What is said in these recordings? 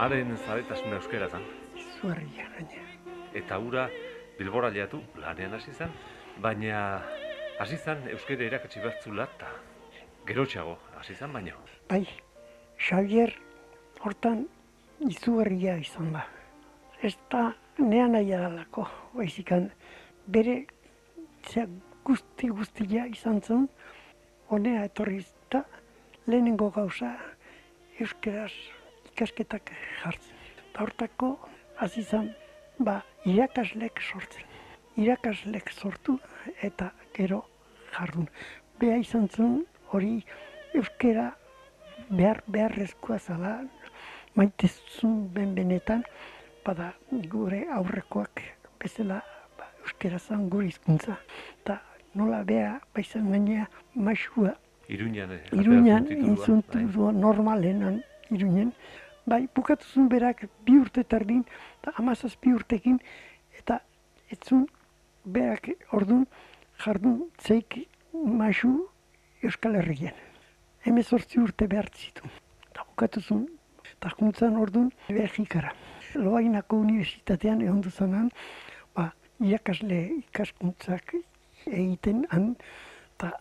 Haren zaretasuna euskerazan. Zuarria, gaina. Eta hura bilbora leatu lanean hasi zen, baina hasi zen euskera irakatsi bertzula eta gerotxago hasi zen baino. Bai, Xavier hortan izugarria izan da. Ez da nean nahi adalako, baizikan bere zea guzti guztia izan zen, honea etorri eta lehenengo gauza euskeraz ikasketak jartzen. Eta hortako, azizan, ba, irakaslek sortzen. Irakaslek sortu eta gero jardun. Bea izan zuen hori euskera behar beharrezkoa zala, maitezun ben benetan, bada gure aurrekoak bezala ba, euskera zan gure izkuntza. Eta nola bea, baizan gainea, maixua. Iruñan, eh, Iruñan, inzuntu bai. normalenan, Iruñan, bai, bukatu zuen berak bi urte tardin, eta amazaz bi urtekin, eta etzun berak ordun jardun zeik maisu Euskal Herrien. Hemen sortzi urte behar zitu. Eta bukatu zuen, eta juntzan ordun Belgikara. Loainako Unibertsitatean egon duzanan, ba, irakasle ikaskuntzak egiten han, eta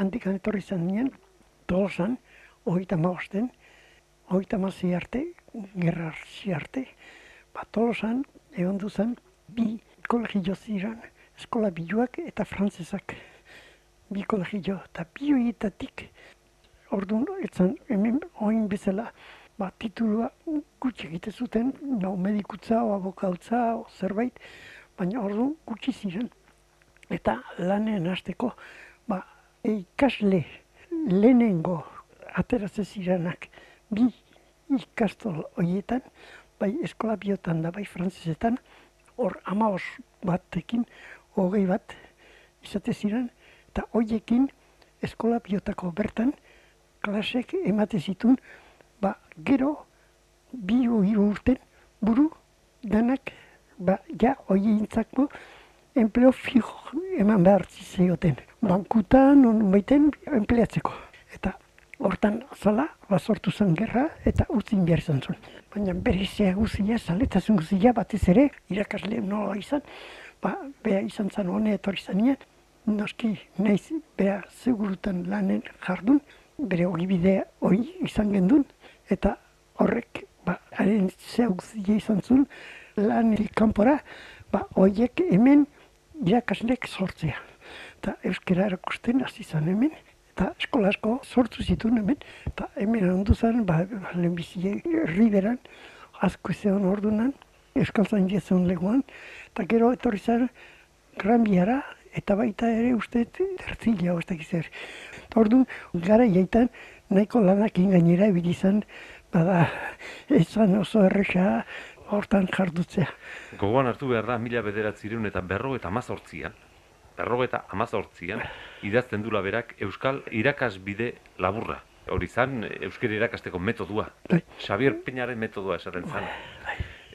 handik etorri zan nien, tolosan, hori maosten, hogeita mazi arte, gerra arte, bat tolosan, egon duzan, bi kolegio ziren, eskola biluak eta frantzesak. Bi kolegio, eta bi horietatik, orduan, etzan, hemen, oin bezala, ba, titulua gutxi egite zuten, no, medikutza, o abokautza, o zerbait, baina orduan gutxi ziren. Eta lanen hasteko, ba, ikasle lehenengo ateratzen zirenak, bi ikastol horietan, bai eskola biotan da, bai frantzesetan, hor amaos batekin, hogei bat izate ziren, eta hoiekin eskola biotako bertan, klasek emate zitun, ba, gero, bi hiru urten, buru, danak, ba, ja, hoie intzako, enpleo fijo eman behar zizioten. Bankutan, on baiten, empleatzeko. Eta hortan zala, bazortu zen gerra eta utzin behar izan zuen. Baina berizea guzia, zaletasun guzia batez ere, irakasle nola izan, ba, beha izan zen hone etorri zanean, noski naiz beha segurutan lanen jardun, bere hori hori izan gendun, eta horrek, ba, haren zea guzia izan zuen, lan kanpora, ba, horiek hemen irakaslek sortzea. Eta euskera erakusten hasi izan hemen, eta eskola asko sortu zituen hemen, eta hemen handu zen, ba, lehenbizi riberan, asko zeon ordunan, eskaltzan jezen leguan, eta gero etorri zen granbiara, eta baita ere uste tertzila, ez dakiz zer. Ordu, gara jaitan, nahiko lanak ingainera ebili zen, bada, ezan oso erresa hortan jardutzea. Gogoan hartu behar da, mila bederatzireun eta berro eta mazortzian, berrogeta amazortzian, idazten dula berak Euskal irakasbide laburra. Hori zan, Euskara irakasteko metodua. Bai. Xavier Peñaren metodua esaten zan.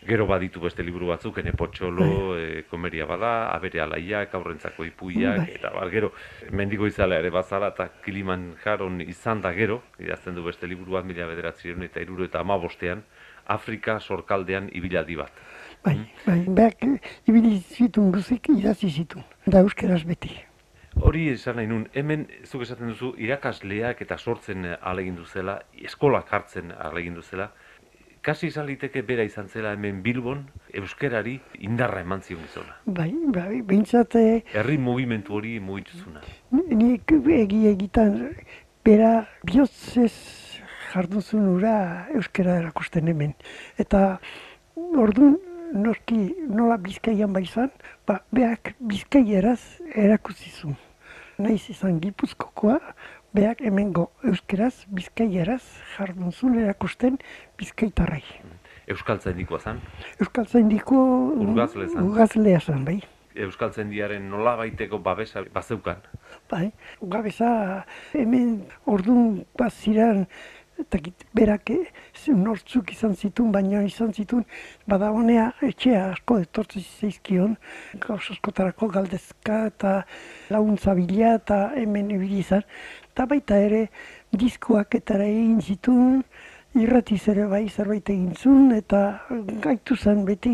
Bai. Gero baditu beste liburu batzuk, ene potxolo, e, komeria bada, abere alaiak, aurrentzako ipuiak, bai. eta bar, gero, mendigo izala ere bazala, eta kiliman jaron izan da gero, idazten du beste liburu bat, mila bederatzen eta iruro eta amabostean, Afrika sorkaldean ibiladi bat. Bai, bai, beak ibili zitun guzik idazi zitun, da euskeraz beti. Hori esan nahi nun, hemen zuk esaten duzu irakasleak eta sortzen alegin duzela, eskolak hartzen alegin duzela, kasi izan liteke bera izan zela hemen Bilbon, euskerari indarra eman zion izona. Bai, bai, bintzate... Herri movimentu hori mugituzuna. Nik egi egitan, bera bihotzez jarduzun ura euskera erakusten hemen. Eta orduan, noski nola bizkaian baizan, ba, beak bizkaieraz erakuzizun. Naiz izan gipuzkokoa, beak hemengo euskeraz, bizkaieraz jardun zuen erakusten bizkaitarrai. Euskaltzen dikoa zan? Euskaltzen diko urgazlea zan. Urgazlea zan, bai. Euskaltzen diaren nola baiteko babesa bazeukan? bai. Gabeza, hemen ordun bat ziren, eta berak eh, nortzuk izan zituen, baina izan zituen, bada honea etxea asko etortzi zeizkion, gauz askotarako galdezka eta laguntza bila eta hemen ibili izan. Eta baita ere, diskoak eta egin zituen, irratiz ere bai zerbait egin zuen, eta gaitu zen beti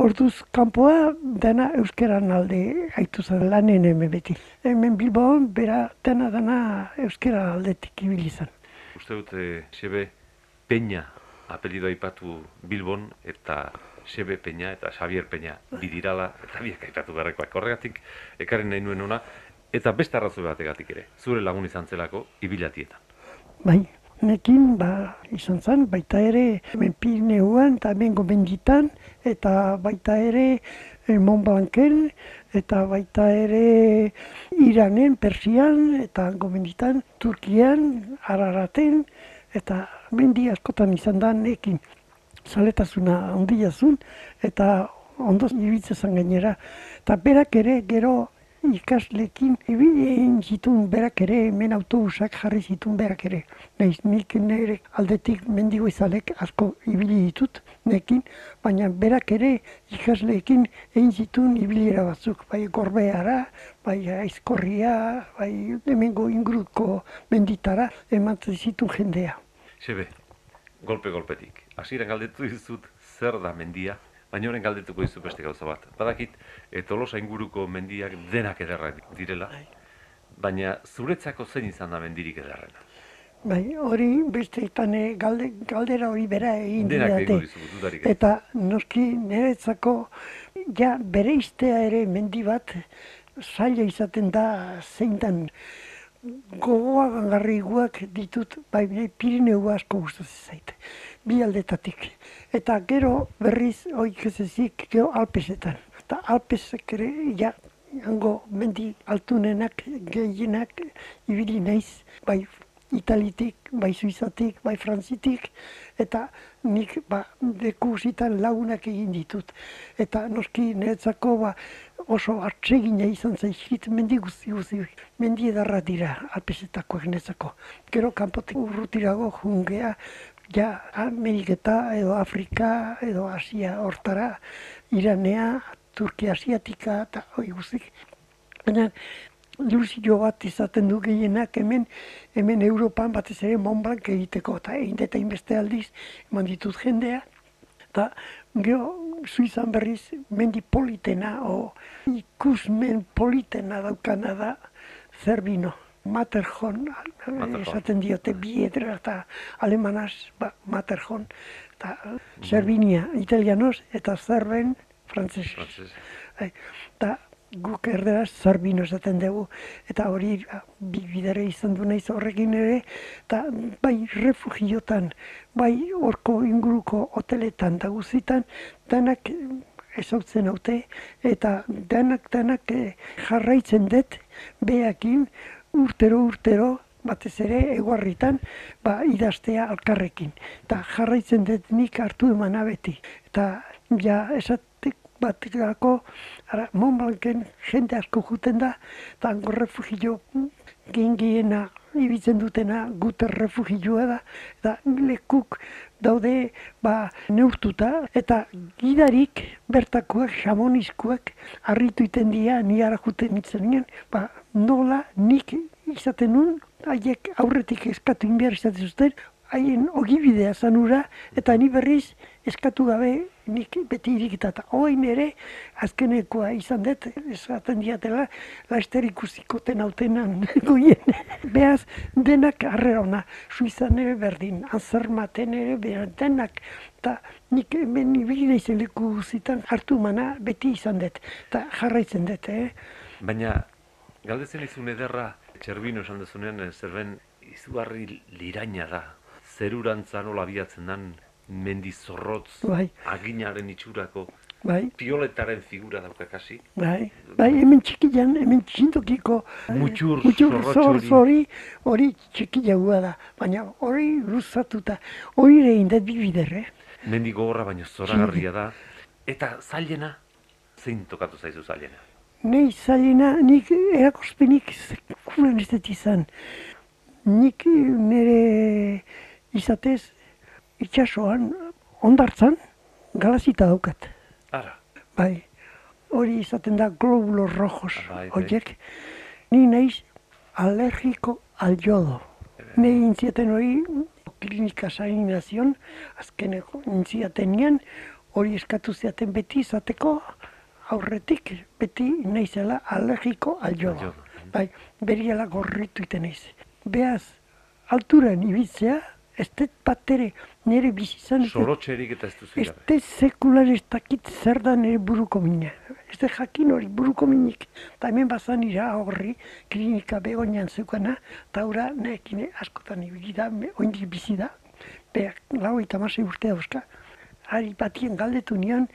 orduz kanpoa dena euskeran alde gaitu zen lanen hemen beti. Hemen Bilbaon bera dena dena euskera aldetik ibili zen. Uste dute, Xebe Peña apelido aipatu Bilbon eta Xebe Peña eta Xavier Peña bidirala eta biak aipatu beharrekoak. Horregatik, ekarren nahi nuen ona, eta beste arrazoi bategatik ere, zure lagun izan zelako ibilatietan. Bai, nekin ba, izan zen, baita ere hemen Pirineuan eta hemen gomenditan, eta baita ere e, Montblanken, eta baita ere Iranen, Persian, eta gomenditan, Turkian, Araraten, eta mendi askotan izan da nekin zaletasuna ondia zun, eta ondo ibitzen gainera. Eta berak ere gero ikaslekin ibili egin zituen berak ere, hemen autobusak jarri zituen berak ere. Naiz, nik nire aldetik mendigo izalek asko ibili ditut, nekin, baina berak ere ikasleekin egin zituen ibilera batzuk, bai gorbeara, bai aizkorria, bai hemengo ingruko menditara, ematen zituen jendea. Sebe, golpe-golpetik. Hasiera galdetu dizut zer da mendia, baina horren galdetuko dizu beste gauza bat. Badakit, e, tolosa inguruko mendiak denak ederrak direla, bai. baina zuretzako zein izan da mendirik ederrena? Bai, hori beste itane galde, galdera hori bera egin didate. Eta noski niretzako ja bere iztea ere mendi bat zaila izaten da zein den gogoa gangarri ditut, bai, Pirineu asko gustatzen zaite bi aldetatik. Eta gero berriz hoik ez ezik gero alpesetan. Eta alpesek ere, ja, hango mendi altunenak, gehienak, ibili naiz, bai Italitik, bai Suizatik, bai Frantzitik, eta nik ba, dekusitan lagunak egin ditut. Eta noski niretzako ba, oso hartzegina izan zaizkit mendi guzti guzti. Mendi edarra dira alpesetakoak niretzako. Gero kanpotik urrutirago jungea, ja Ameriketa edo Afrika edo Asia hortara, Iranea, Turkia Asiatika eta hori guztik. Baina luzio bat izaten du gehienak hemen, hemen Europan batez ere Montblanc egiteko eta egin eta inbeste aldiz eman ditut jendea. Eta geho, Suizan berriz, mendi politena, o ikusmen politena daukana da, zerbino. Materjon, esaten diote bi edera eta alemanaz, ba, Materjon, eta Zerbinia, mm. italianoz, eta Zerben, frantzes. Eta guk erderaz Zerbino esaten dugu, eta hori ba, bi bidere izan du naiz horrekin ere, eta bai refugiotan, bai horko inguruko hoteletan da guzitan, denak ezautzen haute, eta denak, denak eh, jarraitzen dut, behakin, urtero urtero batez ere eguarritan ba, idaztea alkarrekin. Eta jarraitzen dut nik hartu emana beti. Eta ja esatik batekako ara, Montblanken jende asko juten da, eta hango refugio gengiena ibitzen dutena guter refugioa da, eta lekuk daude ba, neurtuta, eta gidarik bertakoak, xamonizkoak, harritu iten dira, ni juten itzen ba, nola nik izaten nun, haiek aurretik eskatu inbiar izaten zuten, haien ogibidea zanura, eta ni berriz eskatu gabe nik beti irikita. Eta hoain ere, azkenekoa izan dut, esaten diatela, laester ikusiko tenautenan goien. Beaz, denak arrera ona, suizan ere berdin, anzermaten ere behar, denak, eta nik hemen ibili nahi zitan hartu mana beti izan dut, eta jarraitzen dut, eh? Baina, galdezen izun ederra, txerbino esan dezunean, zerben izugarri liraina da, zerurantza nola biatzen dan mendi zorrotz, bai. aginaren itxurako, bai. pioletaren figura dauka kasi. Bai, bai hemen txikian, hemen txintokiko eh, mutxur, mutxur zorrotz hori, hori txikia da, baina hori luzatuta, hori ere indet bibider, eh? Mendi gogorra baina zoragarria da, eta zailena, zein tokatu zaizu zailena? Nei zailena, nik erakospenik sekulan ez dut izan. Nik nire izatez itxasoan ondartzan galazita daukat. Ara, Bai, hori izaten da globulos rojos, Bai, bai. horiek. Ni naiz alergiko al yodo. Ne intziaten hori klinika saninazion, azkeneko intziaten hori eskatu ziaten beti izateko aurretik beti naizela alergiko al yodo. Bai, beriela gorritu iten naiz. Beaz, alturan ibitzea, ez dut bat ere nire bizizan sorotxerik eta ez duzu Ez te sekular ez dakit zer da nire buruko mina. Ez te jakin hori buruko minik. Ta hemen bazan ira horri klinika begonean zeukana, eta ura neekin askotan ibili da, oindik bizi da. Beak lau eta masei urte dauzka. Ari batien galdetu nian,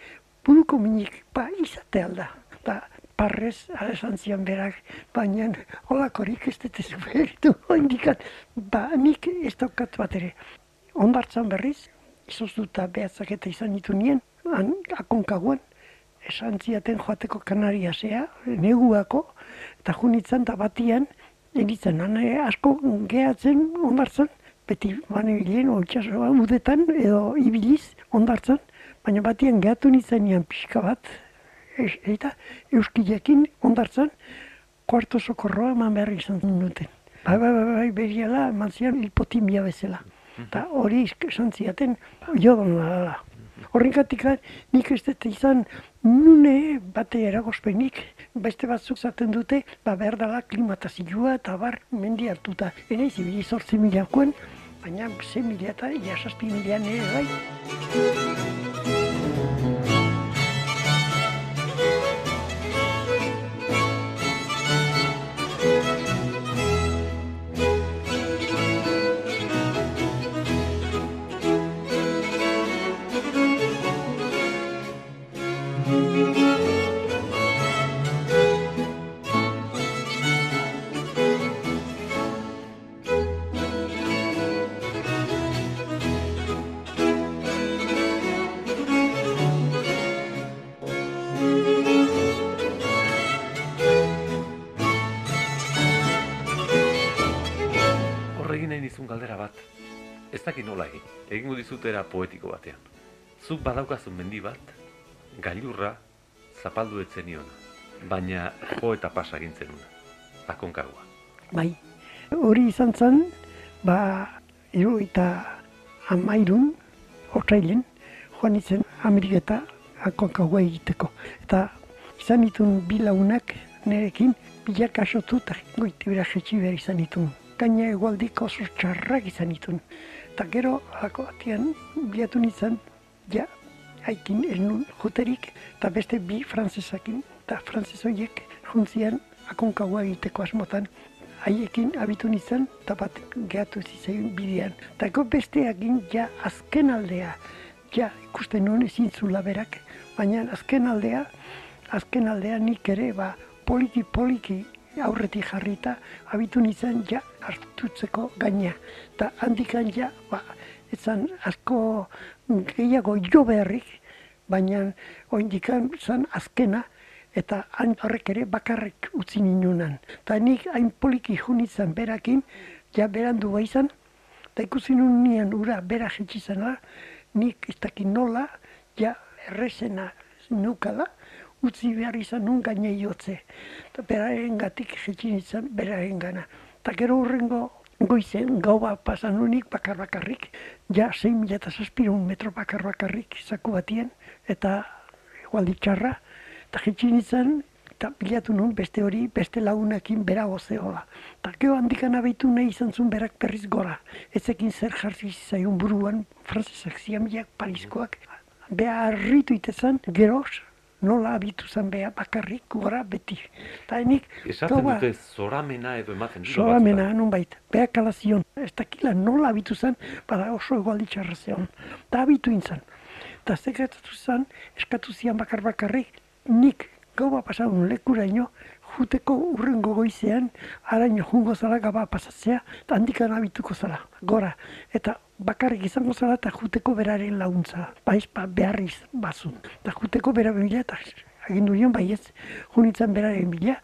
buruko minik, ba, izate alda. Ba, parrez, esan zian berak, baina holakorik ez dut ez behiritu. Ba, nik ez daukat bat ere. Ondartzan berriz, izoztuta behatzak izan ditu nien, han, akonkaguan, esan ziaten joateko kanariasea, neguako, eta junitzen eta batian, eritzen, han eh, asko gehatzen ondartzan, beti bane bilen, oitxasoa udetan, edo ibiliz ondartzan, baina batian gehatu nintzen nian pixka bat, eta euskilekin ondartzan, kuarto sokorroa eman behar izan duten. Bai, bai, bai, bai, beriala eman zian hipotimia bezala. Eta hori esan ziaten, jodon da. Horrengatik nik ez dut izan nune bate eragospenik, beste batzuk zaten dute, ba behar dela klimatazioa eta bar mendi hartuta. Ene zibili zortzi milakoen, baina ze mila eta ia saspi mila nire bai. Dakit nola egin. Egingo dizutera poetiko batean. Zuk badaukazu mendi bat, gailurra zapaldu etzen niona. Baina jo eta pasa egin zenuna. Akonkagua. Bai. Hori izan zen, ba, hiru eta amairun, otrailen, joan izen Ameriketa akonkagua egiteko. Eta izan ditun bi lagunak nerekin, bilak asotu eta goiti bera jetxi behar izan ditun. Gaina egualdik oso txarrak izan ditun. Eta gero, alako batian, bilatu nintzen, ja, haikin ez nun juterik, eta beste bi frantzesakin, eta frantzesoiek juntzian akonkagua egiteko asmotan, haiekin abitu nintzen, eta bat gehatu zizain bidean. Eta go besteakin ja azken aldea, ja ikusten nuen ezin zula berak, baina azken aldea, azken aldea nik ere, ba, poliki poliki aurretik jarrita, abitu nintzen ja hartutzeko gaina. Eta handikan ja, ba, etzan asko gehiago jo beharrik, baina oindikan zan azkena, eta han horrek ere bakarrik utzi ninunan. Eta nik hain poliki junitzen berakin, ja berandu bai izan, eta ikusi nien ura bera jetxi zena, nik ez dakit nola, ja errezena nukala, utzi behar izan nun gaine jotze. Eta beraren gatik jetxi nintzen beraren gana. Eta gero hurrengo goizen, gau bat pasan nunik bakar bakarrik, ja 6 mila eta zazpirun metro bakar bakarrik zaku batien, eta igual txarra, eta jetxi nintzen, eta bilatu nun beste hori, beste lagunekin berago zegoela. Eta gero handikan abeitu nahi izan zuen berak berriz gora. Ezekin zer jarri zaion buruan, frantzezak ziamiak, pariskoak, beha harritu itezan, geroz, nola abitu zen beha bakarrik gora beti. Eta nik, Esaten gaua- dute zoramena edo ematen dira Zoramena, nun bait, beha kalazion, ez dakila nola abitu zen, bada oso egualdi txarra zeon. Da abitu intzan. Eta sekretatu zen, eskatu zian bakar bakarrik, nik gaua pasadun lekuraino, juteko urrengo goizean, araino jungo zala gaba pasatzea, eta handikan abituko zala, gora. Eta bakarrik izango zala eta juteko beraren laguntza, baiz ba, beharriz bazun. Eta juteko bera bila, eta agindu nion baiez, junitzen beraren bila,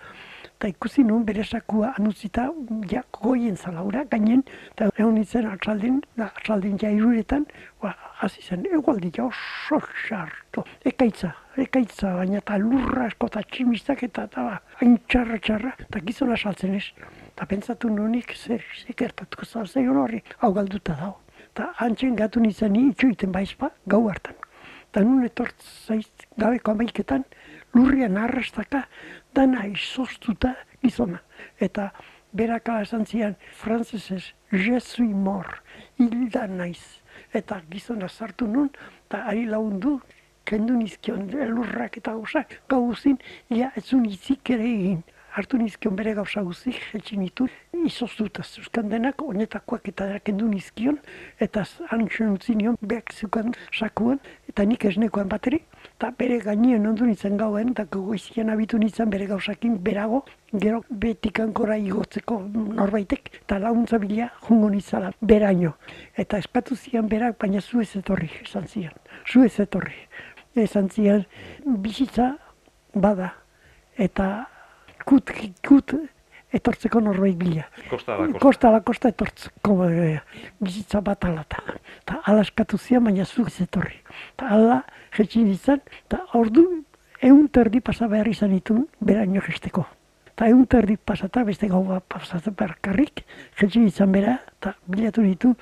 eta ikusi nuen bere sakua anutzita ja goien zalaura gainen, eta egon nintzen atzaldin, atzaldin ja iruretan, ba, hasi zen, egualdi ja oso sarto, ekaitza, ekaitza, baina eta lurra asko eta tximistak eta eta ba, hain txarra txarra, eta gizona saltzen ez. Eta pentsatu nunik, zer, zer gertatuko zau, horri, hau galduta dago. Eta antzen gatu nintzen itxoiten baizpa, gau hartan. Eta nun etort zaiz gabeko amaiketan, lurrian arrastaka, dana izoztuta gizona. Eta beraka esan zian, frantzesez, je suis mort, hilda naiz. Eta gizona sartu nun, eta ari laundu, kendu nizkion lurrak eta gauzak, gauzin, ja ez zun izik ere egin hartu nizkion bere gauza guzik, etxin nitu, izoztuta zuzkan denak, onetakoak eta kendu nizkion, eta anxen utzi nion, behak zukan sakuan, eta nik esnekoan bateri, eta bere gainien ondu nintzen gauen, eta goizian abitu nintzen bere gauzakin berago, gero betikankora igotzeko norbaitek, eta launtza bila jungo nintzala, beraino. Eta espatu zian berak, baina zu ez etorri, esan zian, zu ez etorri. Esan zian, bizitza bada, eta kut, kut etortzeko norbait bila. Kosta da, kosta. Kosta da, kosta etortzeko e, bizitza bat alata. Ta ala eskatu zian, baina zu etorri. Ta ala jetxin izan, eta ordu egun terdi pasa behar izan itun beraino gesteko. Ta egun terdi pasata, beste gau bat pasata karrik, jetxin izan bera, eta bilatu ditu,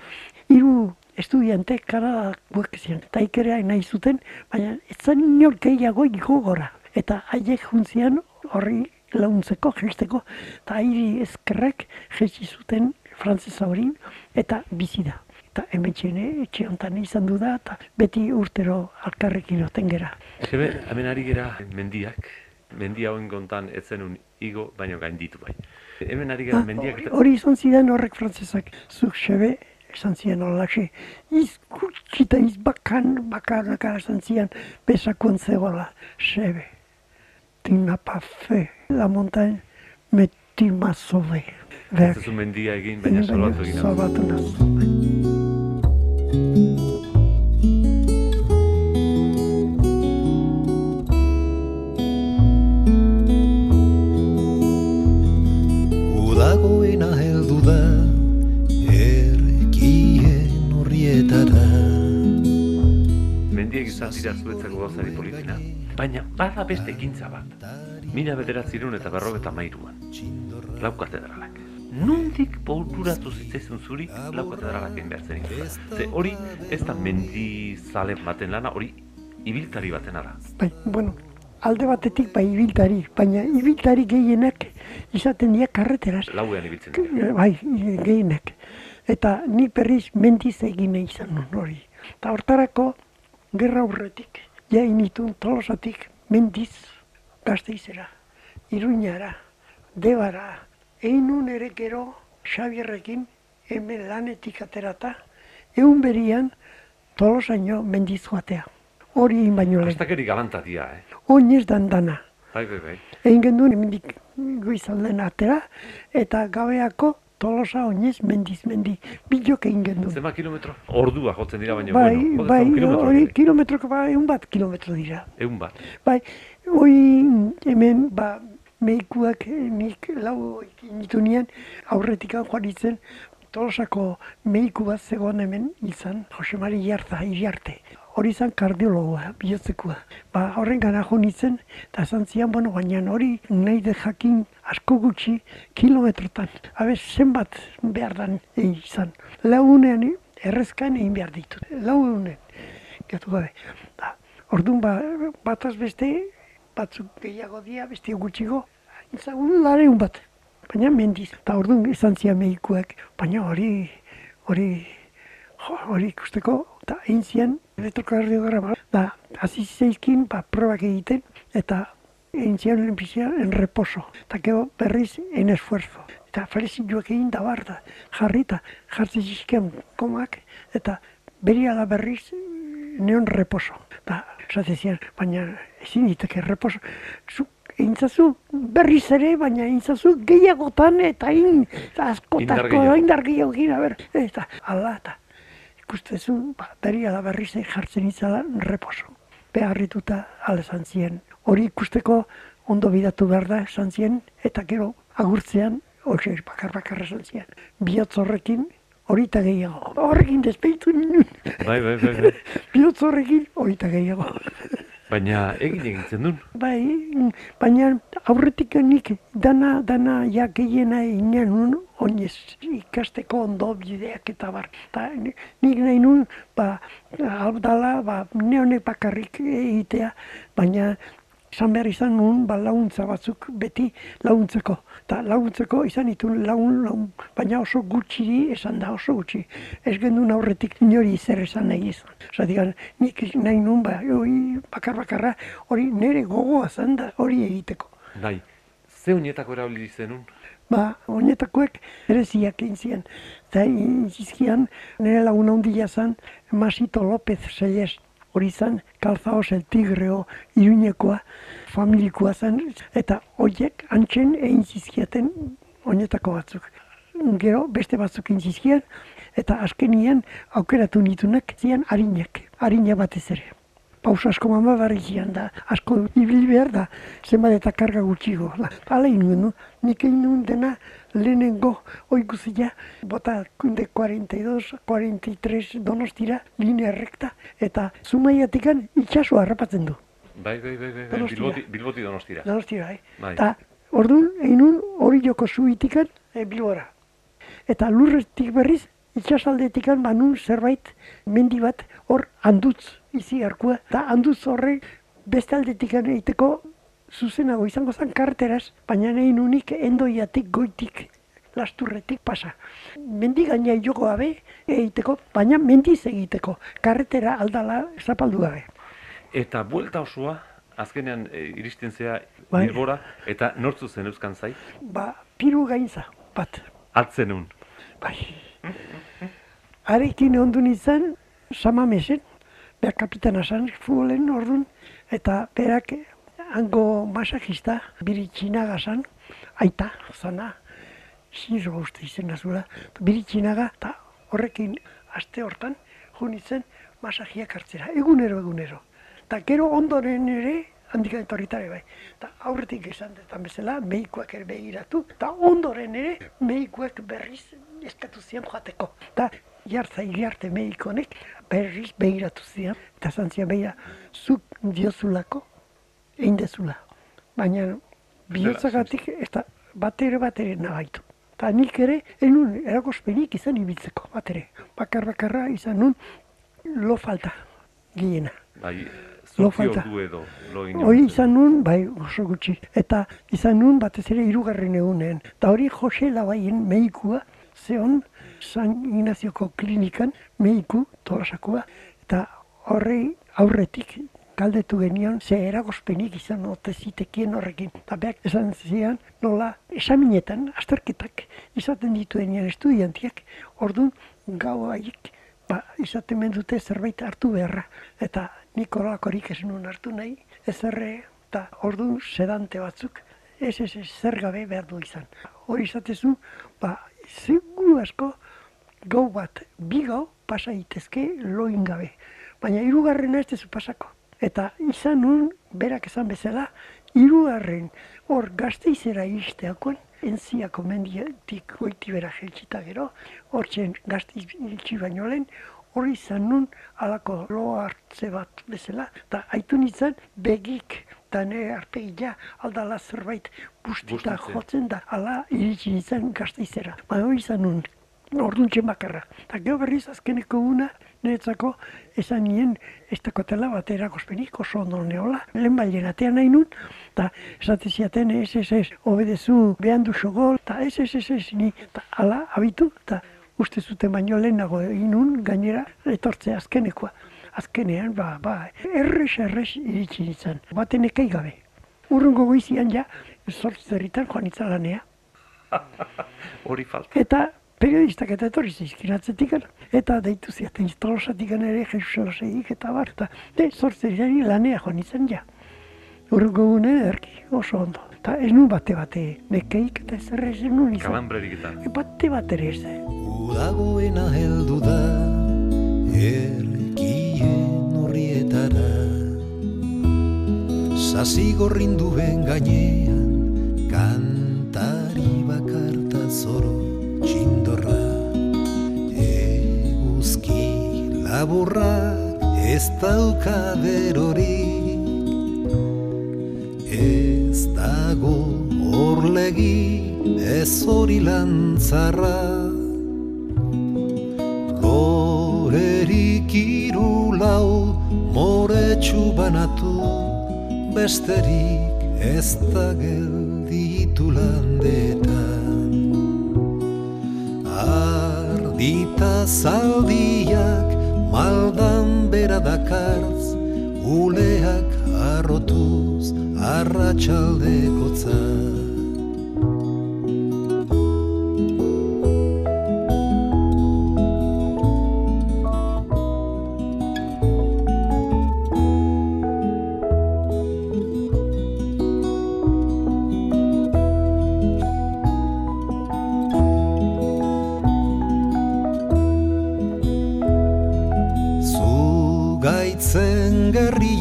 hiru estudiante Kanada guek zian. Eta ikerea nahi zuten, baina ez zan inor gehiago gora. Eta haiek juntzian horri launtzeko, jisteko, eta hiri ezkerrek jetsi zuten frantzesa hori, eta bizi da. Eta hemen txene, etxe honetan izan du da, eta beti urtero alkarrekin oten gera. Zebe, hemen ari gera mendiak, mendia hoen gontan etzenun igo, baino gainditu bai. Hemen ari gera Ah, mendiak... hori- izan zidan horrek frantzesak, zuk xebe, esan zian horlaxe, izkutsi eta izbakan, bakarnaka esan zian, besakuan zegoela, xebe. Tu n'as pas fait la montagne, mais tu m'as sauvé. Ez duzu mendia egin, baina salbatu egin. hau. Salbatu nazu. Udagoena heldu da Erkien horrietara Mendiek izan dira zuetzako gauzari polizina, baina bada beste ekintza bat. Mila bederatzirun eta berrogeta mairuan. Lau katedralak. Nundik borduratu zitzaizun zuri lau katedralak egin behar zen Ze hori ez da mendi zale baten lana, hori ibiltari baten ara. Bai, bueno, alde batetik bai ibiltari, baina ibiltari gehienak izaten dira karreteraz. Lauean ibiltzen dira. Bai, gehienak. Eta ni berriz mendiz egin izan hori. Eta hortarako, gerra aurretik, ja initun tolosatik mendiz gazteizera, iruñara, debara, egin nuen ere gero Xabierrekin hemen lanetik aterata, egun berian tolosaino mendiz joatea. Hori egin baino lehen. Astakeri galanta dia, eh? Oinez dan dana. Bai, bai, bai. Egin genduen hemendik goizalden atera, eta gabeako tolosa oinez mendiz mendi. Bilok egin genduen. Zema kilometro? Ordua jotzen dira, baina, Bai, bueno, bai, kilometro hori ere. kilometroko, ba, egun bat kilometro dira. Egun bat. Bai, hoi hemen, ba, meikuak eh, nik lau initu nien, aurretik joan itzen, Tolosako meiku bat zegoen hemen izan, Jose Mari Iarza, iriarte. Hori izan kardiologoa, bihotzekoa. Ba, horren gana jo nintzen, eta esan zian, bueno, baina hori nahi de jakin asko gutxi kilometrotan. Habe, zenbat behar dan izan. Launean errezkan egin behar ditut. Launean, gatu gabe. Da, orduan, ba, bataz beste, batzuk gehiago dia, beste gutxigo, izagun lareun bat. Baina mendiz, eta orduan izan zian medikuak, baina hori, hori, hori ikusteko, eta egin zian elektrokardiograma, da, hasi zeizkin, ba, probak egiten, eta egin zian lehenpizia en reposo, eta gero berriz en esfuerzo. Eta felizioak egin da bar da, jarrita, jartzen zizkian komak, eta beria da berriz neon reposo. Da, esate zian, baina ezin diteke reposo, zu, Intzazu berriz ere, baina intzazu gehiagotan eta in, askotako Indar gehiago. indar gehiago gira, ber, eta ala, eta ikustezu, ba, beria da berriz jartzen itzala reposo. Beharrituta alezan zien. Hori ikusteko ondo bidatu behar da esan zien, eta gero agurtzean, hoxe bakar bakarra esan zien. Biotz horrekin, hori eta gehiago. Horrekin despeitu ninen. Bai, bai, bai, bai. Biotz horrekin, hori eta gehiago. Baina egin egintzen duen. Bai, baina aurretik nik dana, dana ja gehiena inen nun, oinez ikasteko ondo bideak eta bar. Ta, ni- nik nahi nun, ba, aldala, ba, neonek bakarrik egitea, baina izan behar izan nun, ba, laguntza batzuk beti laguntzeko. Ta laguntzeko izan ditun lagun, lagun, baina oso gutxiri esan da, oso gutxi. Ez gendun aurretik inori zer esan nahi izan. Zatik, nik nahi nun, ba, hori bakar bakarra, hori nire gogoa zen da, hori egiteko. Bai, ze unetako erabili zenun? Ba, oinetakoek ereziak egin zian. Eta inzizkian, nire lagun handia zen, Masito López Selles, hori zen, kalzaos el tigreo iruñekoa, familikoa zen, eta horiek antxen egin zizkiaten oinetako batzuk. Gero, beste batzuk egin zizkian, eta azkenien aukeratu nitunak zian harinak, harina batez ere. Pausa asko mama barri zian da, asko ibili behar da, zenbat eta karga gutxigo. La, Hala inuen, no? nik egin nuen dena lehenengo oikuzia, bota kunde 42, 43 donostira, linea rekta, eta zumaiatikan itxaso harrapatzen du. Bai, bai, bai, bai, bai. Bilboti, bilboti donostira. Donostira, bai. Bai. Eta orduan egin nuen hori joko zuitikan e, bilbora. Eta lurretik berriz, itxasaldetikan banun zerbait mendi bat hor handutz izi arkua. Eta handutz horre beste aldetikan egiteko zuzenago izango zen karteraz, baina nahi nunik endoiatik goitik lasturretik pasa. Mendi gaina joko gabe egiteko, baina mendiz egiteko, karretera aldala zapaldu gabe. Eta buelta osoa, azkenean e, iristen zea Bai. Bilbora, eta nortzu zen euskan zai? Ba, piru gaintza, bat. Altzenun. Bai. Arekin ondu nintzen, samamesen, behar kapitana zan, futbolen orduan, eta berak hango masajista, biritxinaga zan, aita, zana, sinzo uste izena zula, biritxinaga, eta horrekin aste hortan, jo nintzen masajiak hartzera, egunero, egunero. Eta gero ondoren ere, handik etorritare bai. Eta aurretik esan detan bezala, mehikoak ere begiratu, eta ondoren ere, mehikoak berriz eskatu zian joateko. Eta jartza iriarte mehikonek berriz begiratu zian, eta esan zian behira, zuk diozulako, egin dezula. Baina bihotzagatik, eta bat ere bat ere nabaitu. Eta nik ere, enun eragospenik izan ibiltzeko, bat ere. Bakar bakarra izan nun, lo falta, gehiena. Lo falta. edo, lo Hori izan nun, bai, oso gutxi. Eta izan nun batez ere hirugarren egunean. Eta hori Jose Labaien mehikua, zeon San Ignazioko klinikan mehiku tolasakoa. Eta horrei aurretik galdetu genion ze eragospenik izan ote zitekien horrekin. Eta beak esan zian nola esaminetan, azterketak izaten dituenean estudiantiak, orduan gau haiek ba, izaten mendute zerbait hartu beharra. Eta nik horrelakorik ez nuen hartu nahi, ezerre eta orduan sedante batzuk, ez ez ez zer gabe behar du izan. Hori izatezu, ba, seguru asko gau bat, bi gau pasa itezke loin gabe. Baina hirugarrena ez dezu pasako. Eta izan nun, berak esan bezala, hirugarren hor gazteizera isteakoan, entziako mendiatik goiti bera jeltsita gero, hor txen gazteiz baino lehen, hori izan nun alako lo hartze bat bezala, eta aitu nintzen begik eta nire arpegia aldala zerbait bustita jotzen da, ala iritsi nintzen gazteizera. Baina hori izan nun, orduntxe bakarra. Eta gero berriz azkeneko una, niretzako esan nien ez dakotela bat eragospenik oso ondo neola. Lehen bailen atean nahi nun, eta esate ziaten ez, ez, ez, obedezu behan du xogol, eta ez, ez, ez, ez, ni, eta ala, abitu, eta uste zuten baino lehenago egin nun, gainera, etortzea azkenekoa. Azkenean, ba, ba, errez, errez iritsi nintzen, baten ekei gabe. Urrungo goizian ja, zortzerritan joan nintzen lanea. Hori falta. Eta periodistak eta etorri zizkin atzetik, eta deitu ziaten tolosatik ere Jesus Elosegik eta bar, eta de zortzeriari lanea joan izan ja. Urruko gune erki oso ondo. Eta ez nu bate bate, nekeik eta ez errez ez nun izan. Kalambreriketan. E, Bate bat ere ez. Udagoena heldu da erkien horrietara Sasi gorrinduen gainean Kantari bakarta zoro txindorra. Eguzki laburra ez dauka berorik. Ez dago orlegi ez hori lantzarra irulau moretsu banatu Besterik ez da gelditu landetan. Ardita zaldiak maldan bera dakartz Uleak arrotuz arratxaldeko Zugaitzen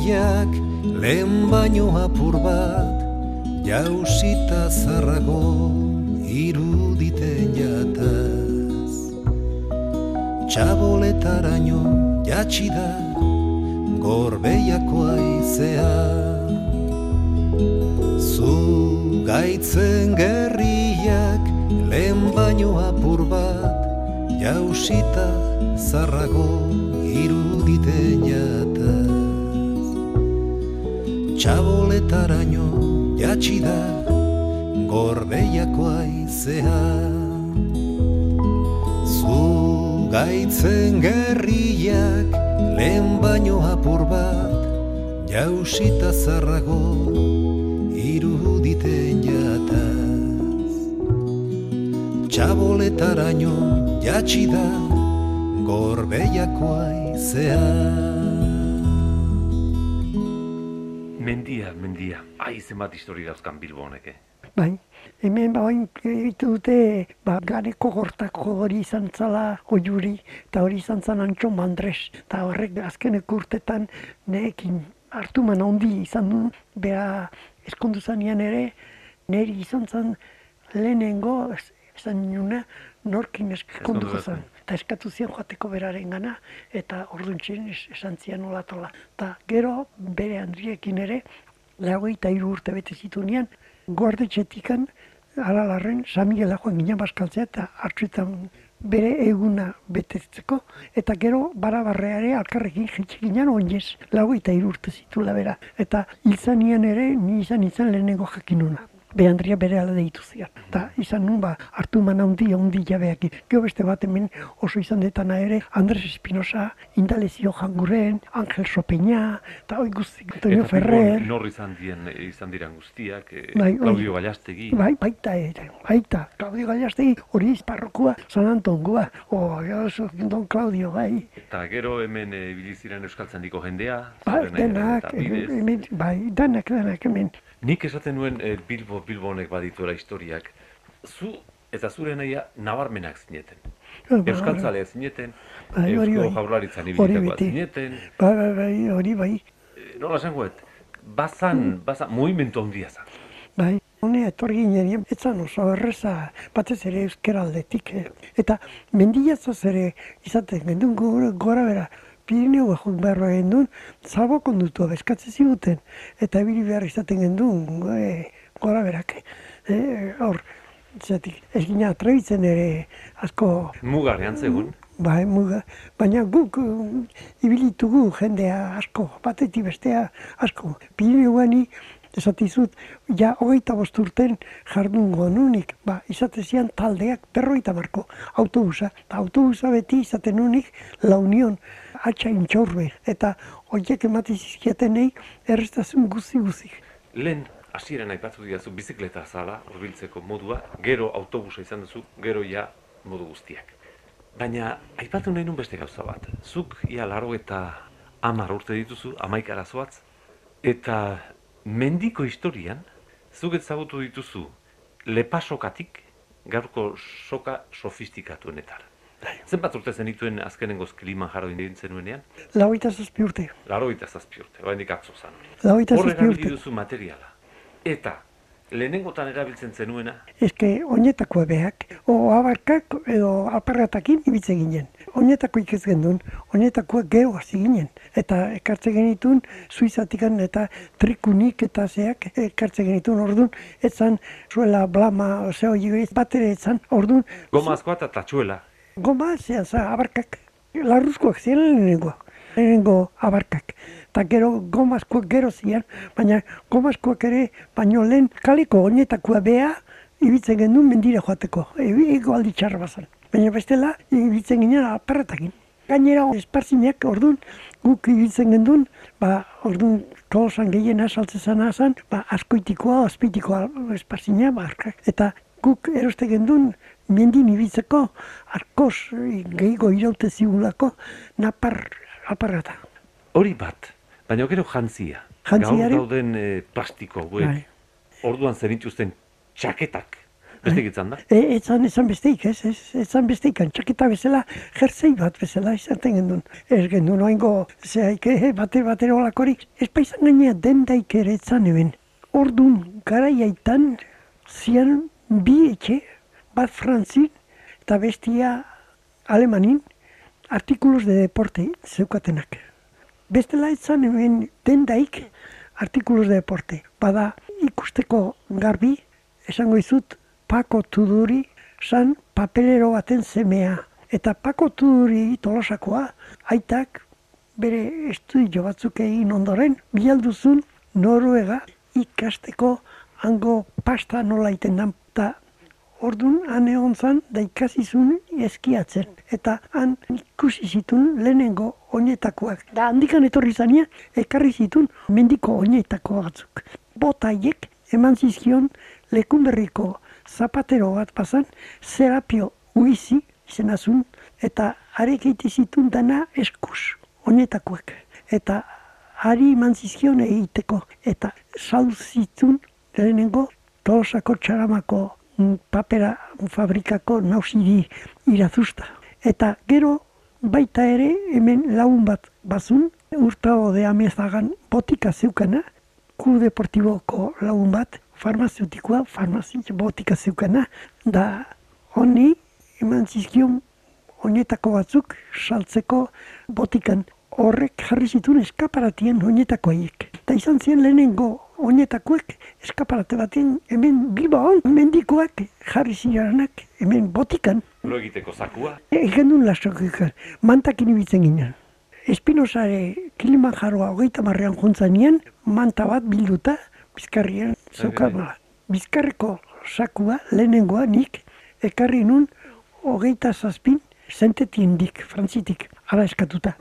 gerriak lehen baino apur bat Jausita zarrago iruditen jataz. Txaboletaraino jatsi da gorbeiako aizea Zugaitzen gerriak lehen baino apur bat Jausita zarrago iruditen jataz Txaboletaraino jatsi da gorbeiako aizea Zugaitzen gerriak lehen baino apur bat Jausita zarrago iruditen jataz. Txaboletaraino jatsi da gorbeiako aizea Ai, zenbat histori dauzkan Bilbo honek, eh? Bai, hemen ba oin egite dute ba, gareko gortako hori izan zala oiuri, eta hori izan zan Antxo Mandres, eta horrek azkenek urtetan neekin hartu man handi izan du, bera eskondu zanean ere, neri izan zan lehenengo, esan nuna, norkin eskonduko Eskondu zan. Eta eskatu zian joateko beraren gana, eta orduntxen es, esan zian olatola. Eta gero, bere Andriekin ere, lagoi eta hiru urte bete zitunean, guardetxetikan, aralarren, Samigela joan ginen baskaltzea eta hartzuetan bere eguna betetzeko, eta gero barabarreare alkarrekin jetxe ginen oinez, lago eta hiru urte zitula bera. Eta zanian ere, ni izan izan lehenengo jakinuna. Behandria bere ala deitu zian. Eta izan nun ba, hartu man handi, handi jabeak. Gero beste bat hemen oso izan detana ere, Andres Espinosa, Indalezio Janguren, Angel Sopeña, eta hoi guzti, Antonio Eta Ferrer. Nor izan, dien, izan diran guztiak, eh, Bai. Claudio Gallastegi. Bai, baita ere, baita. Claudio Gallastegi hori parrokua San Antongua. O, oso, don Claudio, bai. Eta gero hemen e, biliziren euskaltzandiko jendea. Bai, zeren, eh, denak, hemen, bai, denak, denak hemen. Nik esaten nuen eh, Bilbo, Bilbo honek badituela historiak. Zu eta zure naia nabarmenak zineten. Euskaltzalea zineten, Bai, hori, Eusko hori. jaurlaritzan ibilitakoa zineten. Bai, bai, bai, hori bai. Eh, Nola esangoet, bazan, bazan, movimentu handia zan. Bai, hone etorri ginen, etzan oso erreza, batez ere euskera aldetik. eh. Eta mendiatzaz ere izaten gendun gora, gora bera, Pirineo joan behar gendun, zabo kondutu bezkatze ziguten. Eta ibili behar izaten gendun e, gora berak. E, hor, zatik, ez gina atrebitzen ere asko Mugarean zegoen. Bai, muga. Baina guk uh, ibilitugu jendea asko, batetik bestea asko. Pirineuani, esatizut, ja hogeita bost urten jardungo nunik, ba, izate zian taldeak berroita marko autobusa. Ta autobusa beti izaten nunik la union, atxa intxorbe, eta horiek emati zizkiatenei errestazun guzi-guzi. Lehen, hasieran aipatu diazu bizikleta zala, hurbiltzeko modua, gero autobusa izan duzu, gero ja modu guztiak. Baina, aipatu nahi nun beste gauza bat. Zuk, ia laro eta amar urte dituzu, amaik arazoatz, eta mendiko historian, zuk ezagutu dituzu lepasokatik gaurko soka sofistikatuenetar. Zenbat urte zenituen azkenengoz klima jaro egin zenuenean? Lauita zazpi urte. Laro eta zazpi urte, oraindik atzo zan. Lauita Hor zazpi urte. duzu materiala. Eta, lehenengotan erabiltzen zenuena, Eske, oinetako beak, o abarkak edo aparratakin ibitze ginen. Oinetako ikez gendun, oinetakoa gero hasi ginen. Eta ekartze genitun, suizatikan eta trikunik eta zeak ekartze genitun orduan, etzan zuela blama, zeo bat ere etzan, orduan, gomazkoa eta tatxuela. Goma, zea, za, abarkak, larruzkoak ziren lehenengo, lehenengo abarkak. Eta gero gomazkoak gero ziren, baina gomazkoak ere, baino lehen kaleko oinetakoa bea, ibitzen gendun mendira joateko, ego aldi txarra bazan. Baina bestela, ibitzen ginen aparretakin. Gainera, esparzinak, orduan, guk ibitzen gendun, ba, orduan, tolosan gehiena saltze zana zan, ba, askoitikoa, azpitikoa esparzina, ba. Eta guk eroste gendun, mendin ibitzeko, arkos eh, gehiago iraute zigulako, napar aparrata. Hori bat, baina gero jantzia. Jantziari- Gaur dauden eh, plastiko hauek, Bai. orduan zenituzten txaketak. Beste gitzan da? E, etzan, etzan besteik, ez, ez, etzan besteik, txaketa bezala, jerzei bat bezala izaten gendun. Ez gendun, oingo, zehaik, eh, bater, bater olakorik, ez paizan gainea dendaik ere etzan eben. Ordun garaiaitan, zian bi etxe, bat frantzin, eta bestia alemanin, artikulos de deporte zeukatenak. Bestela etzan hemen dendaik artikulos de deporte. Bada ikusteko garbi, esango izut, Pako Tuduri san papelero baten semea. Eta Pako Tuduri tolosakoa, aitak bere estudio batzuk egin ondoren, bialduzun Noruega ikasteko hango pasta nola iten dan. Orduan, han egon zan, da ikasi zuen eskiatzen. Eta han ikusi zituen lehenengo oinetakoak. Da handikan etorri zania, ekarri zituen mendiko oinetako batzuk. Bota haiek eman zizkion lekunberriko zapatero bat pasan, Serapio Uizi izena zuen, eta arek zituen dana eskuz, oinetakoak. Eta ari eman zizkion egiteko. Eta saldu zituen lehenengo tolosako txaramako papera fabrikako nausiri irazusta. Eta gero baita ere hemen lagun bat bazun, urtao de amezagan botika zeukana, Ku Deportiboko lagun bat, farmazeutikoa, farmazi botika zeukana, da honi eman zizkion oinetako batzuk saltzeko botikan. Horrek jarri zituen eskaparatien oinetako haiek. Eta izan ziren lehenengo oinetakoek eskaparate baten hemen Bilbaon mendikoak jarri ziranak hemen botikan. Lo egiteko zakua. Egen duen lasok mantakin ibitzen ginen. Espinosare Kilimanjaroa hogeita marrean juntzanien, manta bat bilduta, bizkarrien zeukamala. Bizkarreko sakua, lehenengoa nik, ekarri nun hogeita zazpin zentetiendik, frantzitik, ara eskatuta.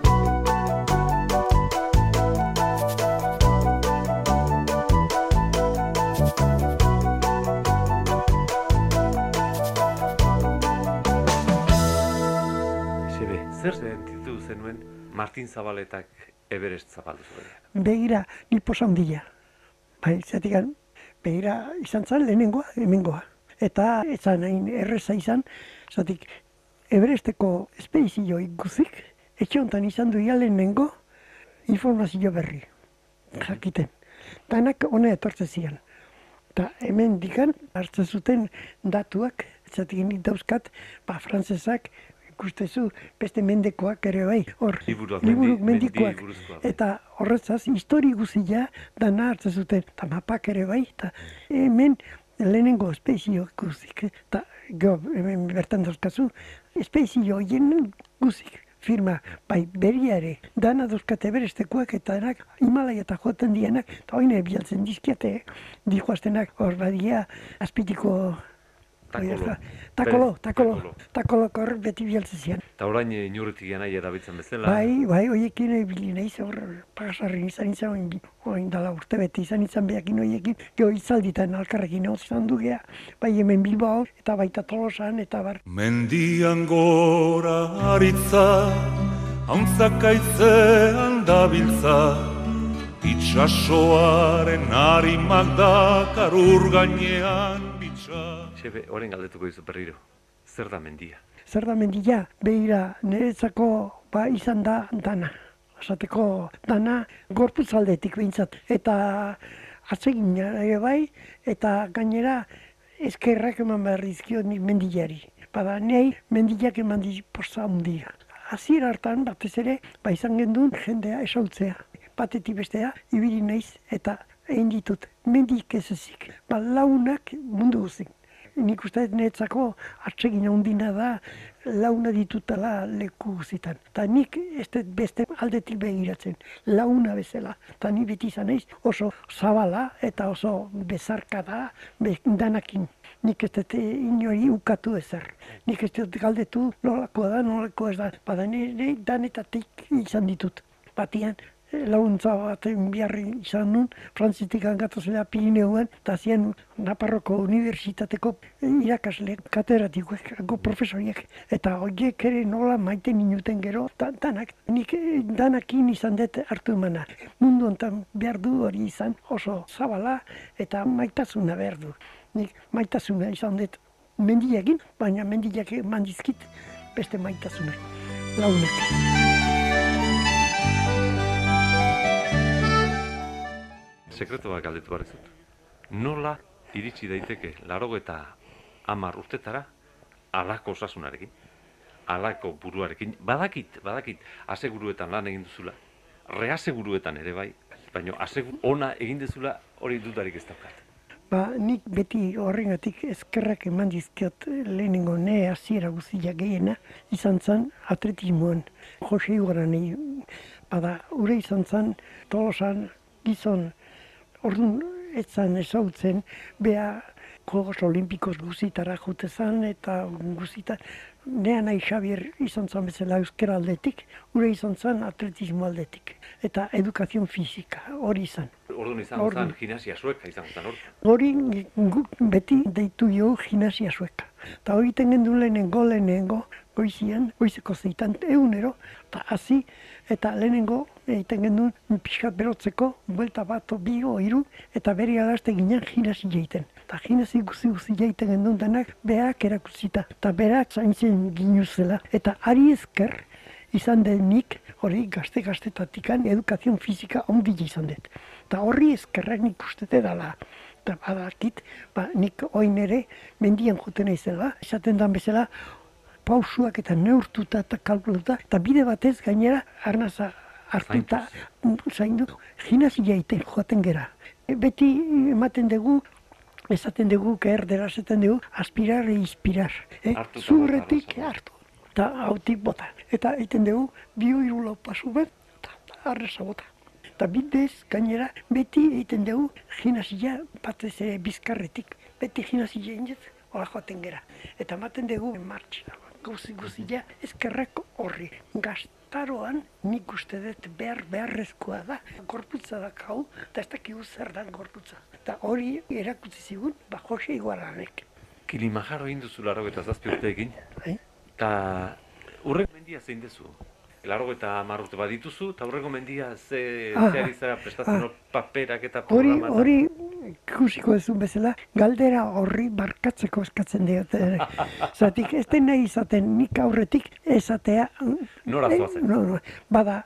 Zer sentitu zenuen Martin Zabaletak Everest zabaldu zuenean? Begira, ni posa handia. Bai, zatik, begira izan zen lehenengoa, hemengoa. Eta ez zan hain erreza izan, zatik, Everesteko espedizio guzik, etxe honetan izan du lehenengo informazio berri, jakiten. Danak hone etortze zian. Eta hemen dikan, hartzen zuten datuak, zatik nik dauzkat, ba, frantzesak, ikustezu, beste mendekoak ere bai, hor, liburuk mendi- mendikoak. buruzkoak. Eta horretzaz, histori guzia dana hartzen zuten, eta mapak ere bai, eta hemen lehenengo espezio guzik, eta gero hemen bertan dauzkazu, espezio hien guzik firma, bai beriare, dana dauzkate berestekoak eta denak Himalaya eta joten dienak, eta hoine bialtzen dizkiate, dihoaztenak hor badia, azpitiko Takolo. Takolo, takolo, takolo. beti bialtzen zian. Eta orain eh, inurritik nahi erabiltzen bezala. Bai, bai, hoiekin ibili naiz hor pagasarri izan izan oin, oin dala urte bete izan izan behakin hoiekin, geho itzalditan alkarrekin hor izan du gea, bai hemen Bilbao eta baita Tolosan eta bar. Mendian gora aritza, hauntzak aitzean dabiltza, itxasoaren harimak dakar ur Sebe, orain galdetuko dizu berriro. Zer da mendia? zer da mendia, behira, niretzako ba, izan da dana. Esateko dana gorputz aldetik behintzat. Eta atsegin ere bai, eta gainera eskerrak eman behar dizkio nik mendilari. Bada, nei mendilak eman di posta handia. Hasier hartan, batez ere, ba izan gendun jendea esautzea. Batetik bestea, ibili naiz eta egin ditut. Mendik ez ezik. Ba, launak mundu guzik. Nik uste netzako atsegin handina da launa ditutela leku guzitan. Ta nik ez dut beste aldetik begiratzen, launa bezala. Ta ni beti izan naiz oso zabala eta oso bezarka da be, danakin. Nik ez dut inori ukatu ezer. Nik ez dut galdetu nolako da, nolako ez da. Bada nire danetatik izan ditut. Batian laguntza bat biharri izan nun, frantzitik angatozela Pirineoan, eta zian Naparroko Unibertsitateko irakasle kateratikoek, go profesoriek, eta horiek ere nola maite minuten gero, ta, danak, nik eh, danakin izan dut hartu emana. Mundu ontan behar du hori izan oso zabala eta maitasuna behar du. Nik maitasuna izan dut mendiakin, baina mendiak mandizkit beste maitasuna. Launek. Sekretu bat galdetu behar dizut. Nola iritsi daiteke laro eta amar urtetara alako osasunarekin, alako buruarekin, badakit, badakit, aseguruetan lan egin duzula, reaseguruetan ere bai, baina asegur ona egin duzula hori dudarik ez daukat. Ba, nik beti horrengatik eskerrak eman dizkiot lehenengo ne hasiera guztia gehiena izan zen atletismoan. Jose Iguaran bada, ure izan zen tolosan gizon Orduan, ez zan ezautzen, beha Jogos Olimpikos guzitara jute zan, eta guzita, nea nahi Xabier izan zan bezala euskera aldetik, ure izan zan atletismo aldetik, eta edukazion fizika, hori izan. Orduan izan zan gimnasia sueka izan zan hor. Hori guk beti deitu jo gimnasia sueka. Eta hori tengen du lehenengo, lehenengo, goizian, goizeko zeitan egunero, eta hasi eta lehenengo egiten genuen pixkat berotzeko, buelta bat, bi, iru, eta beri alazte ginen gimnasia egiten. Eta gimnasia guzi guzi egiten genuen denak beak erakutzita, eta berak zaintzen ginuzela. Eta ari ezker, izan denik, hori gazte gaztetatikan edukazion fizika ongi izan dut. Eta horri ezkerrak nik ustete dela. Eta badakit, ba, nik oin ere mendian juten naizela, esaten dan bezala, pausuak eta neurtuta eta kalkulatuta, eta bide batez gainera arnaza hartuta zaindu, gimnasia egiten joaten gera. E, Beti ematen dugu, esaten dugu, erdera esaten dugu, aspirar e inspirar. Eh? Zurretik hartu, eta hautik bota. Eta egiten dugu, bio hiru lau pasu bet, eta arresa bota. Eta bidez, gainera, beti egiten dugu gimnasia batez ere bizkarretik. Beti gimnasia egin hola joaten gera. Eta ematen dugu martxa. Guzi guzia ezkerreko horri. Gaztaroan nik uste dut behar beharrezkoa da. Gorputza da kau, eta ez dakigu zer dan gorputza. Eta hori erakutsi zigun, ba Jose Igualanek. Kilimanjaro egin duzu laro eta zazpi urteekin, Eh? eta urreko mendia zein dezu? Laro eta hamar urte bat dituzu, eta urreko mendia ze, Ah, ze ari zara prestatzen hor paperak eta Hori, programa. eta- hori ikusiko ez bezala, galdera horri barkatzeko eskatzen diote. Zatik, ez den nahi izaten nik aurretik esatea. Nora eh, zoazen? No, no, bada,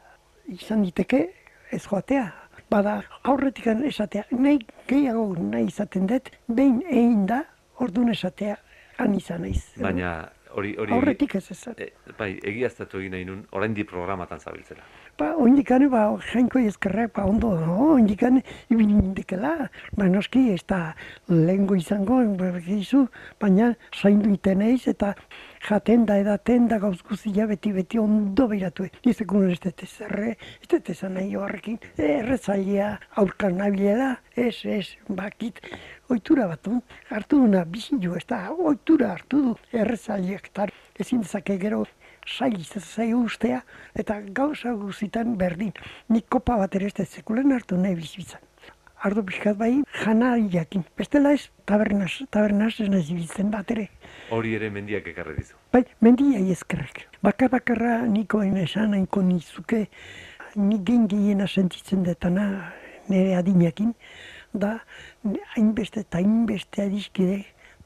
izan diteke ez joatea. Bada, aurretik esatea, nahi gehiago nahi izaten dut, behin egin da, orduan esatea, han izan naiz. Baina hori... hori Aurretik ez ezat. E, bai, egiaztatu egin nahi nun, orain di programatan zabiltzela. Ba, oindikane, ba, jainko ezkerrak, ba, ondo, no, oindikane, ibili nindekela, ba, noski, ez da lehengo izango, ba, gizu, baina zaindu iten eiz, eta jaten da, edaten da, gauz guztia beti, beti ondo behiratu. Nizekun ez dut ezerre, ez dut ezan nahi horrekin, erretzailea, aurkan nabilela, ez, ez, bakit, oitura bat du, hartu duna, bizilu, ez da, oitura hartu du, erretzaileak, eta ezin dezake gero sail zai ustea, eta gauza guzitan berdin. Nik kopa bat ere ez sekulen hartu nahi bizitzan. Ardo pixkat bai, janariakin. Bestela ez, tabernaz, tabernaz ez nahi zibitzen bat ere. Hori ere mendiak ekarri dizu. Bai, mendia ezkerrek. Bakar bakarra nikoen esan nahiko nizuke, nik gen gehiena sentitzen detana nire adinakin, da hainbeste eta hainbeste adiskide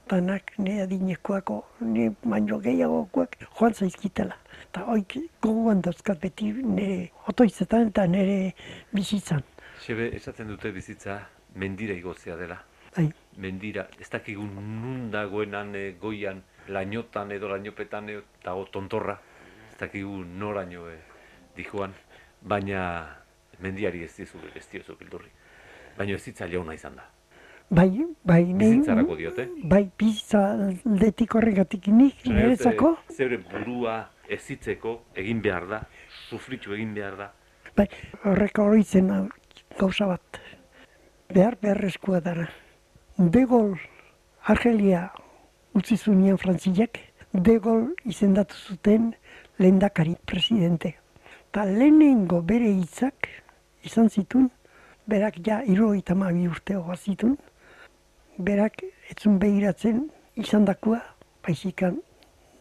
danak ne adinekoako, ne baino gehiagokoak joan zaizkitela. Eta hoik gogoan dauzkat beti nire otoizetan eta nire bizitzan. Xebe, esaten dute bizitza mendira igotzea dela. Bai, Mendira, ez dakigun nun dagoenan eh, goian, lainotan edo lainopetan dago tontorra, ez dakigu noraino eh, dijoan, baina mendiari ez dizu, ez diozu bildurri. Baina ez zitza jauna izan da. Bai, bai, nei- Bizitzarako diote. bai, bizitza aldetik horregatik nik, niretzako, Zeure burua ezitzeko egin behar da, sufritu egin behar da. bai, horrek horitzen gauza bat. Behar beharrezkoa dara. De Gaulle, Argelia utzi zunian frantziak, De Gaulle izendatu zuten lehendakari presidente. Ta lehenengo bere hitzak izan zitun, berak ja irurogeita hamabi urte hoga zitun, berak etzun behiratzen izandakoa baizikan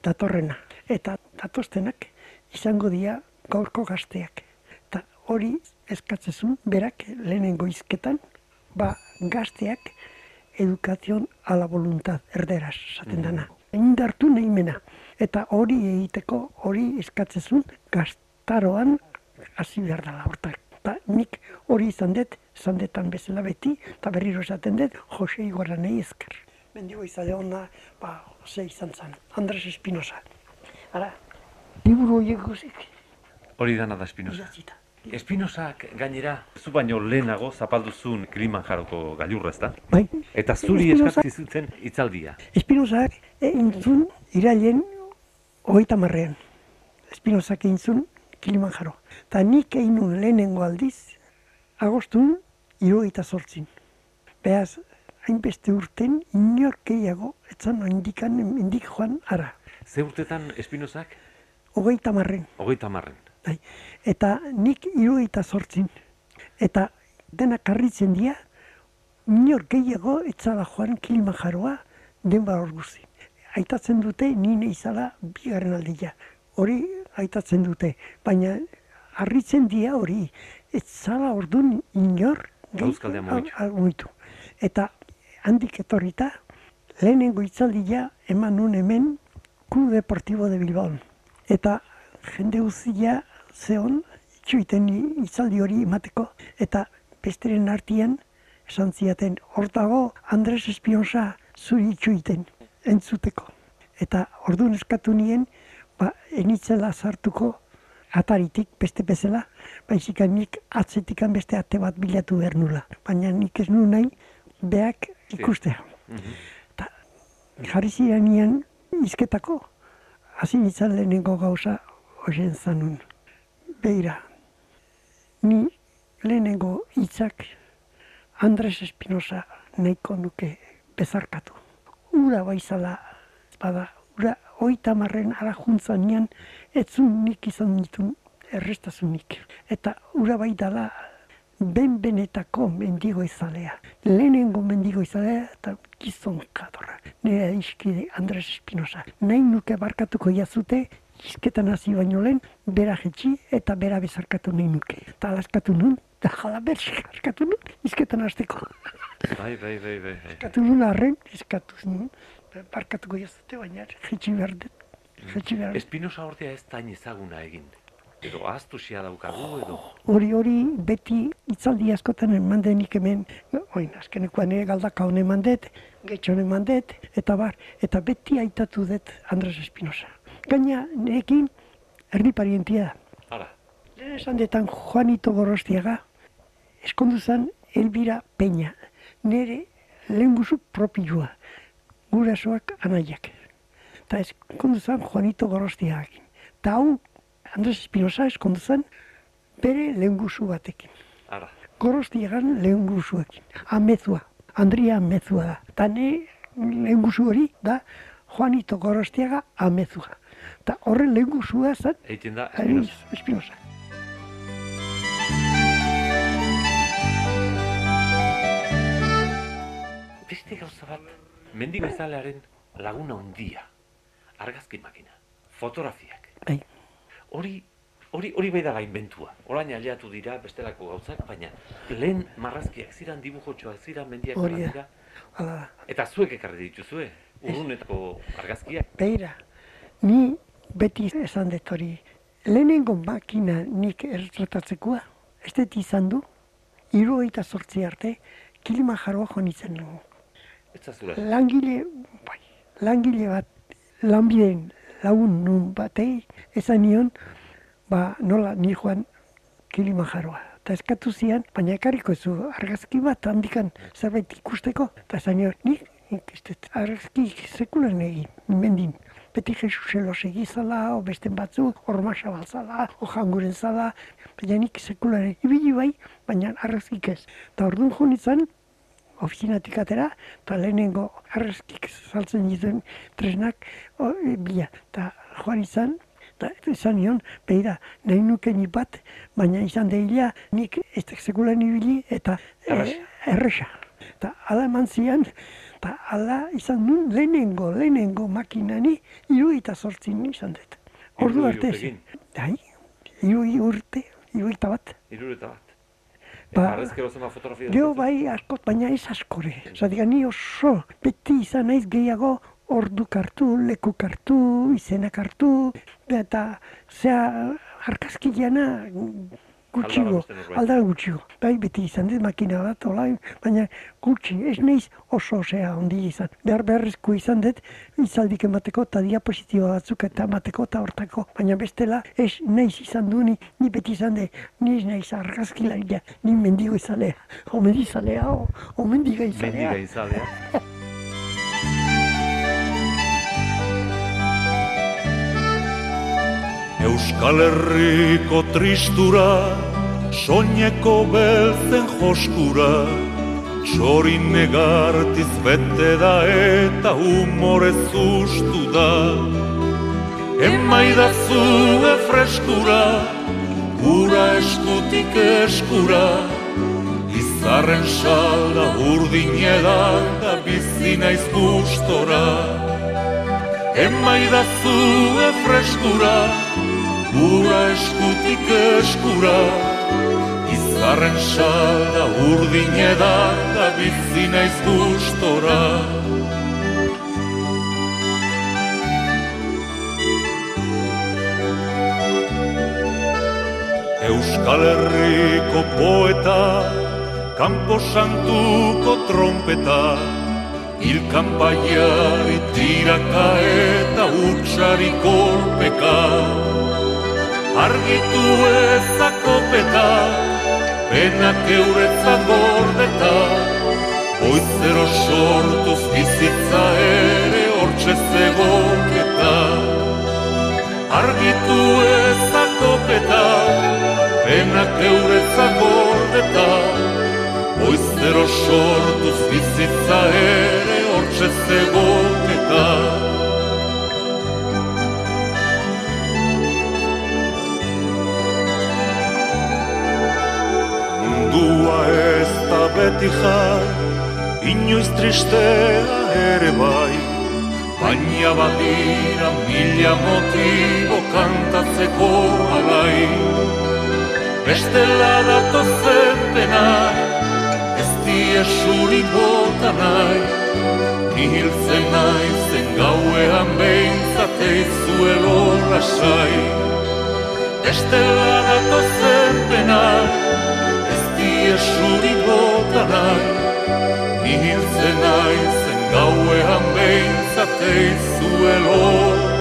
datorrena. Eta datostenak izango dira gaurko gazteak. Eta hori eskatzezun berak lehenengo izketan, ba gazteak edukazion a la voluntad, erderaz, esaten dana. Indartu nahimena. Eta hori egiteko, hori eskatzezun gaztaroan hasi behar dela hortak. Eta nik hori izan dut, izan detan bezala beti, eta berriro esaten dut, Jose Igorra nahi ezker. Mendigo izade hona, ba, ze izan zen, Andres Espinosa. Ara, liburu horiek guzik, Hori dana da Espinosa. Espinosak gainera, zu baino lehenago zapalduzun Kilimanjaroko gailurra ezta? Bai, Eta zuri eskatzi zuten hitzaldia. Espinosak entzun irailen hogeita marrean. Espinosak egin Kilimanjaro. Eta nik egin nuen lehenengo aldiz, agostun irugaita zortzin. Beaz, hainbeste urten inor gehiago, etzan indikan, indik joan ara. Ze urtetan Espinosak? Hogeita marren. Hogeita marren. Bai. Eta nik irugaita zortzin. Eta denak karritzen dira, inor gehiago etzala joan Kilimanjaroa denbar hor guzti. Aitatzen dute nine izala bigarren aldia. Hori aitatzen dute, baina harritzen dira hori. Etzala ordun inor gehi- Gauzkaldean mugitu. Eta handik etorrita, lehenengo itzaldia eman nun hemen Club Deportivo de Bilbao. Eta jende guztia zeon, itxuiten itzaldi hori emateko, eta besteren artean esan ziaten, hor dago Andres Espinosa zuri itxuiten entzuteko. Eta orduan eskatu nien, ba, enitzela sartuko ataritik beste bezala, baizik nik atzetikan beste ate bat bilatu behar nula. Baina nik ez nu nahi, beak ikustea. Eta jarri zirenean izketako, hasi nintzen lehenengo gauza hoxen zanun. Beira, ni lehenengo hitzak Andres Espinosa nahiko nuke bezarkatu. Ura baizala, bada, ura oita marren ara juntzan nian, etzun nik izan ditun errestazunik. Eta ura bai dala ben-benetako mendigo izalea. Lehenengo mendigo izalea eta gizon kadorra. Nire iskide Andres Espinosa. Nahi nuke barkatuko jazute, izketan hasi baino lehen, bera jetxi eta bera bezarkatu nahi nuke. Eta alaskatu nun, eta jala bezarkatu nun, izketan hasteko. Bai, bai, bai, bai. bai. Eskatu nun arren, eskatu nun, barkatuko jazute, baina jetxi behar dut. Jetxi behar. Espinosa ordea ez da hain ezaguna egin. Edo ahaztu xia daukagu, edo... Hori hori beti itzaldi askotan eman denik hemen, oin, azkenekoan ere galdaka hone eman dut, getxon eman dut, eta bar, eta beti aitatu dut Andres Espinosa. Gaina, nerekin, erdi parientia da. Hala, Lehen esan detan Juanito Gorostiaga, eskondu zen Elbira Peña, nire lehenguzu propioa, gurasoak anaiak. Eta eskondu zen Juanito Gorostiagakin. Eta hau, Andres Espinosa eskondu zen bere lehenguzu batekin. hala. Gorostiagan lehenguzuekin, amezua, Andria amezua da. Eta ne lehenguzu hori da Juanito Gorostiaga amezua. Eta horren lehenguzua zen Egiten da Espinosa. Espinosa. Espinosa. Beste gauza bat, mendigo izalearen laguna handia, argazki makina, fotografiak. Bai. Hori, hori, hori bai da gainbentua. Orain aliatu dira bestelako gauzak, baina lehen marrazkiak ziran dibujotxoak ziran mendiak Hori da. dira. Eta zuek ekarri dituzue. urrunetako argazkiak. Beira, ni beti esan dut hori. Lehenengo makina nik erretratatzekoa, ez dut izan du, eta sortzi arte, kilima jarroa joan izan dugu. Ez. Langile, bai, langile bat, lanbideen lagun nun batei, esan nion, ba, nola ni joan kilimajaroa. Eta eskatu zian, baina ekarriko zu argazki bat handikan zerbait ikusteko. Eta esan nion, nik, nik argazki sekulan egin, mendin. Beti Jesus elos egizala, o besten batzuk, ormasa balzala, o janguren zala, baina nik sekulan egin. Ibili bai, baina argazkik ez. Eta orduan jo nintzen, ofizinatik atera, eta lehenengo arrezkik saltzen dituen tresnak o, e, bila. Eta joan izan, eta izan nion, behira, nahi nuke ni bat, baina izan deila nik ez sekulan ibili eta e, Erresa. erresa. Eta ala eman zian, eta ala izan nun lehenengo, lehenengo makinani, iru eta sortzin izan dut. Ordu arte ez. Bai, iru urte, iru eta bat. Irureta bat. Ba, Arrezkero zema fotografia dut. bai askot, baina ez askore. Zatik, ni oso beti izan naiz gehiago ordu kartu, leku kartu, izenak hartu, eta zea argazki jana gutxigo, aldara gutxigo. Bai, beti izan dut makina bat, ola, baina gutxi, ez naiz oso zea ondi izan. Behar beharrezko izan dut, izaldik emateko eta diapositiba batzuk eta emateko eta hortako. Baina bestela, ez naiz izan du, ni, ni beti izan dut, ni ez naiz argazkilaria, ni mendigo izalea, o mendizalea, o, o mendiga izalea. Mendiga izalea. Euskal Herriko tristura, soineko beltzen joskura, txorin negartiz bete da eta humorez ustu da. Emaidazu freskura, ura eskutik eskura, izarren salda urdin edan da bizi naiz gustora. Emaidazu freskura, ura eskutik eskura, izarren salda urdin edan da bizi naiz. Euskal Herriko poeta, kanpo santuko trompeta, Ilkan baiari tiraka eta utxari kolpeka Argitu ezakopeta, penak euretzat gordeta. Oizero sortuz bizitza ere hortxe zegoketa. Argitu ezakopeta, penak euretzat gordeta. Oizero sortuz bizitza ere hortxe zegoketa Mundua ez da beti jai, inoiz tristea ere bai. Baina badira mila motibo kantatzeko alai. Bestela datozen denak ez diesurik bota nahi. Ni hiltzen naizen gauean behintzate izuelo lasai. Estela datozen penak bota nahi Ni hiltzen naizen gauean behintzate izuelo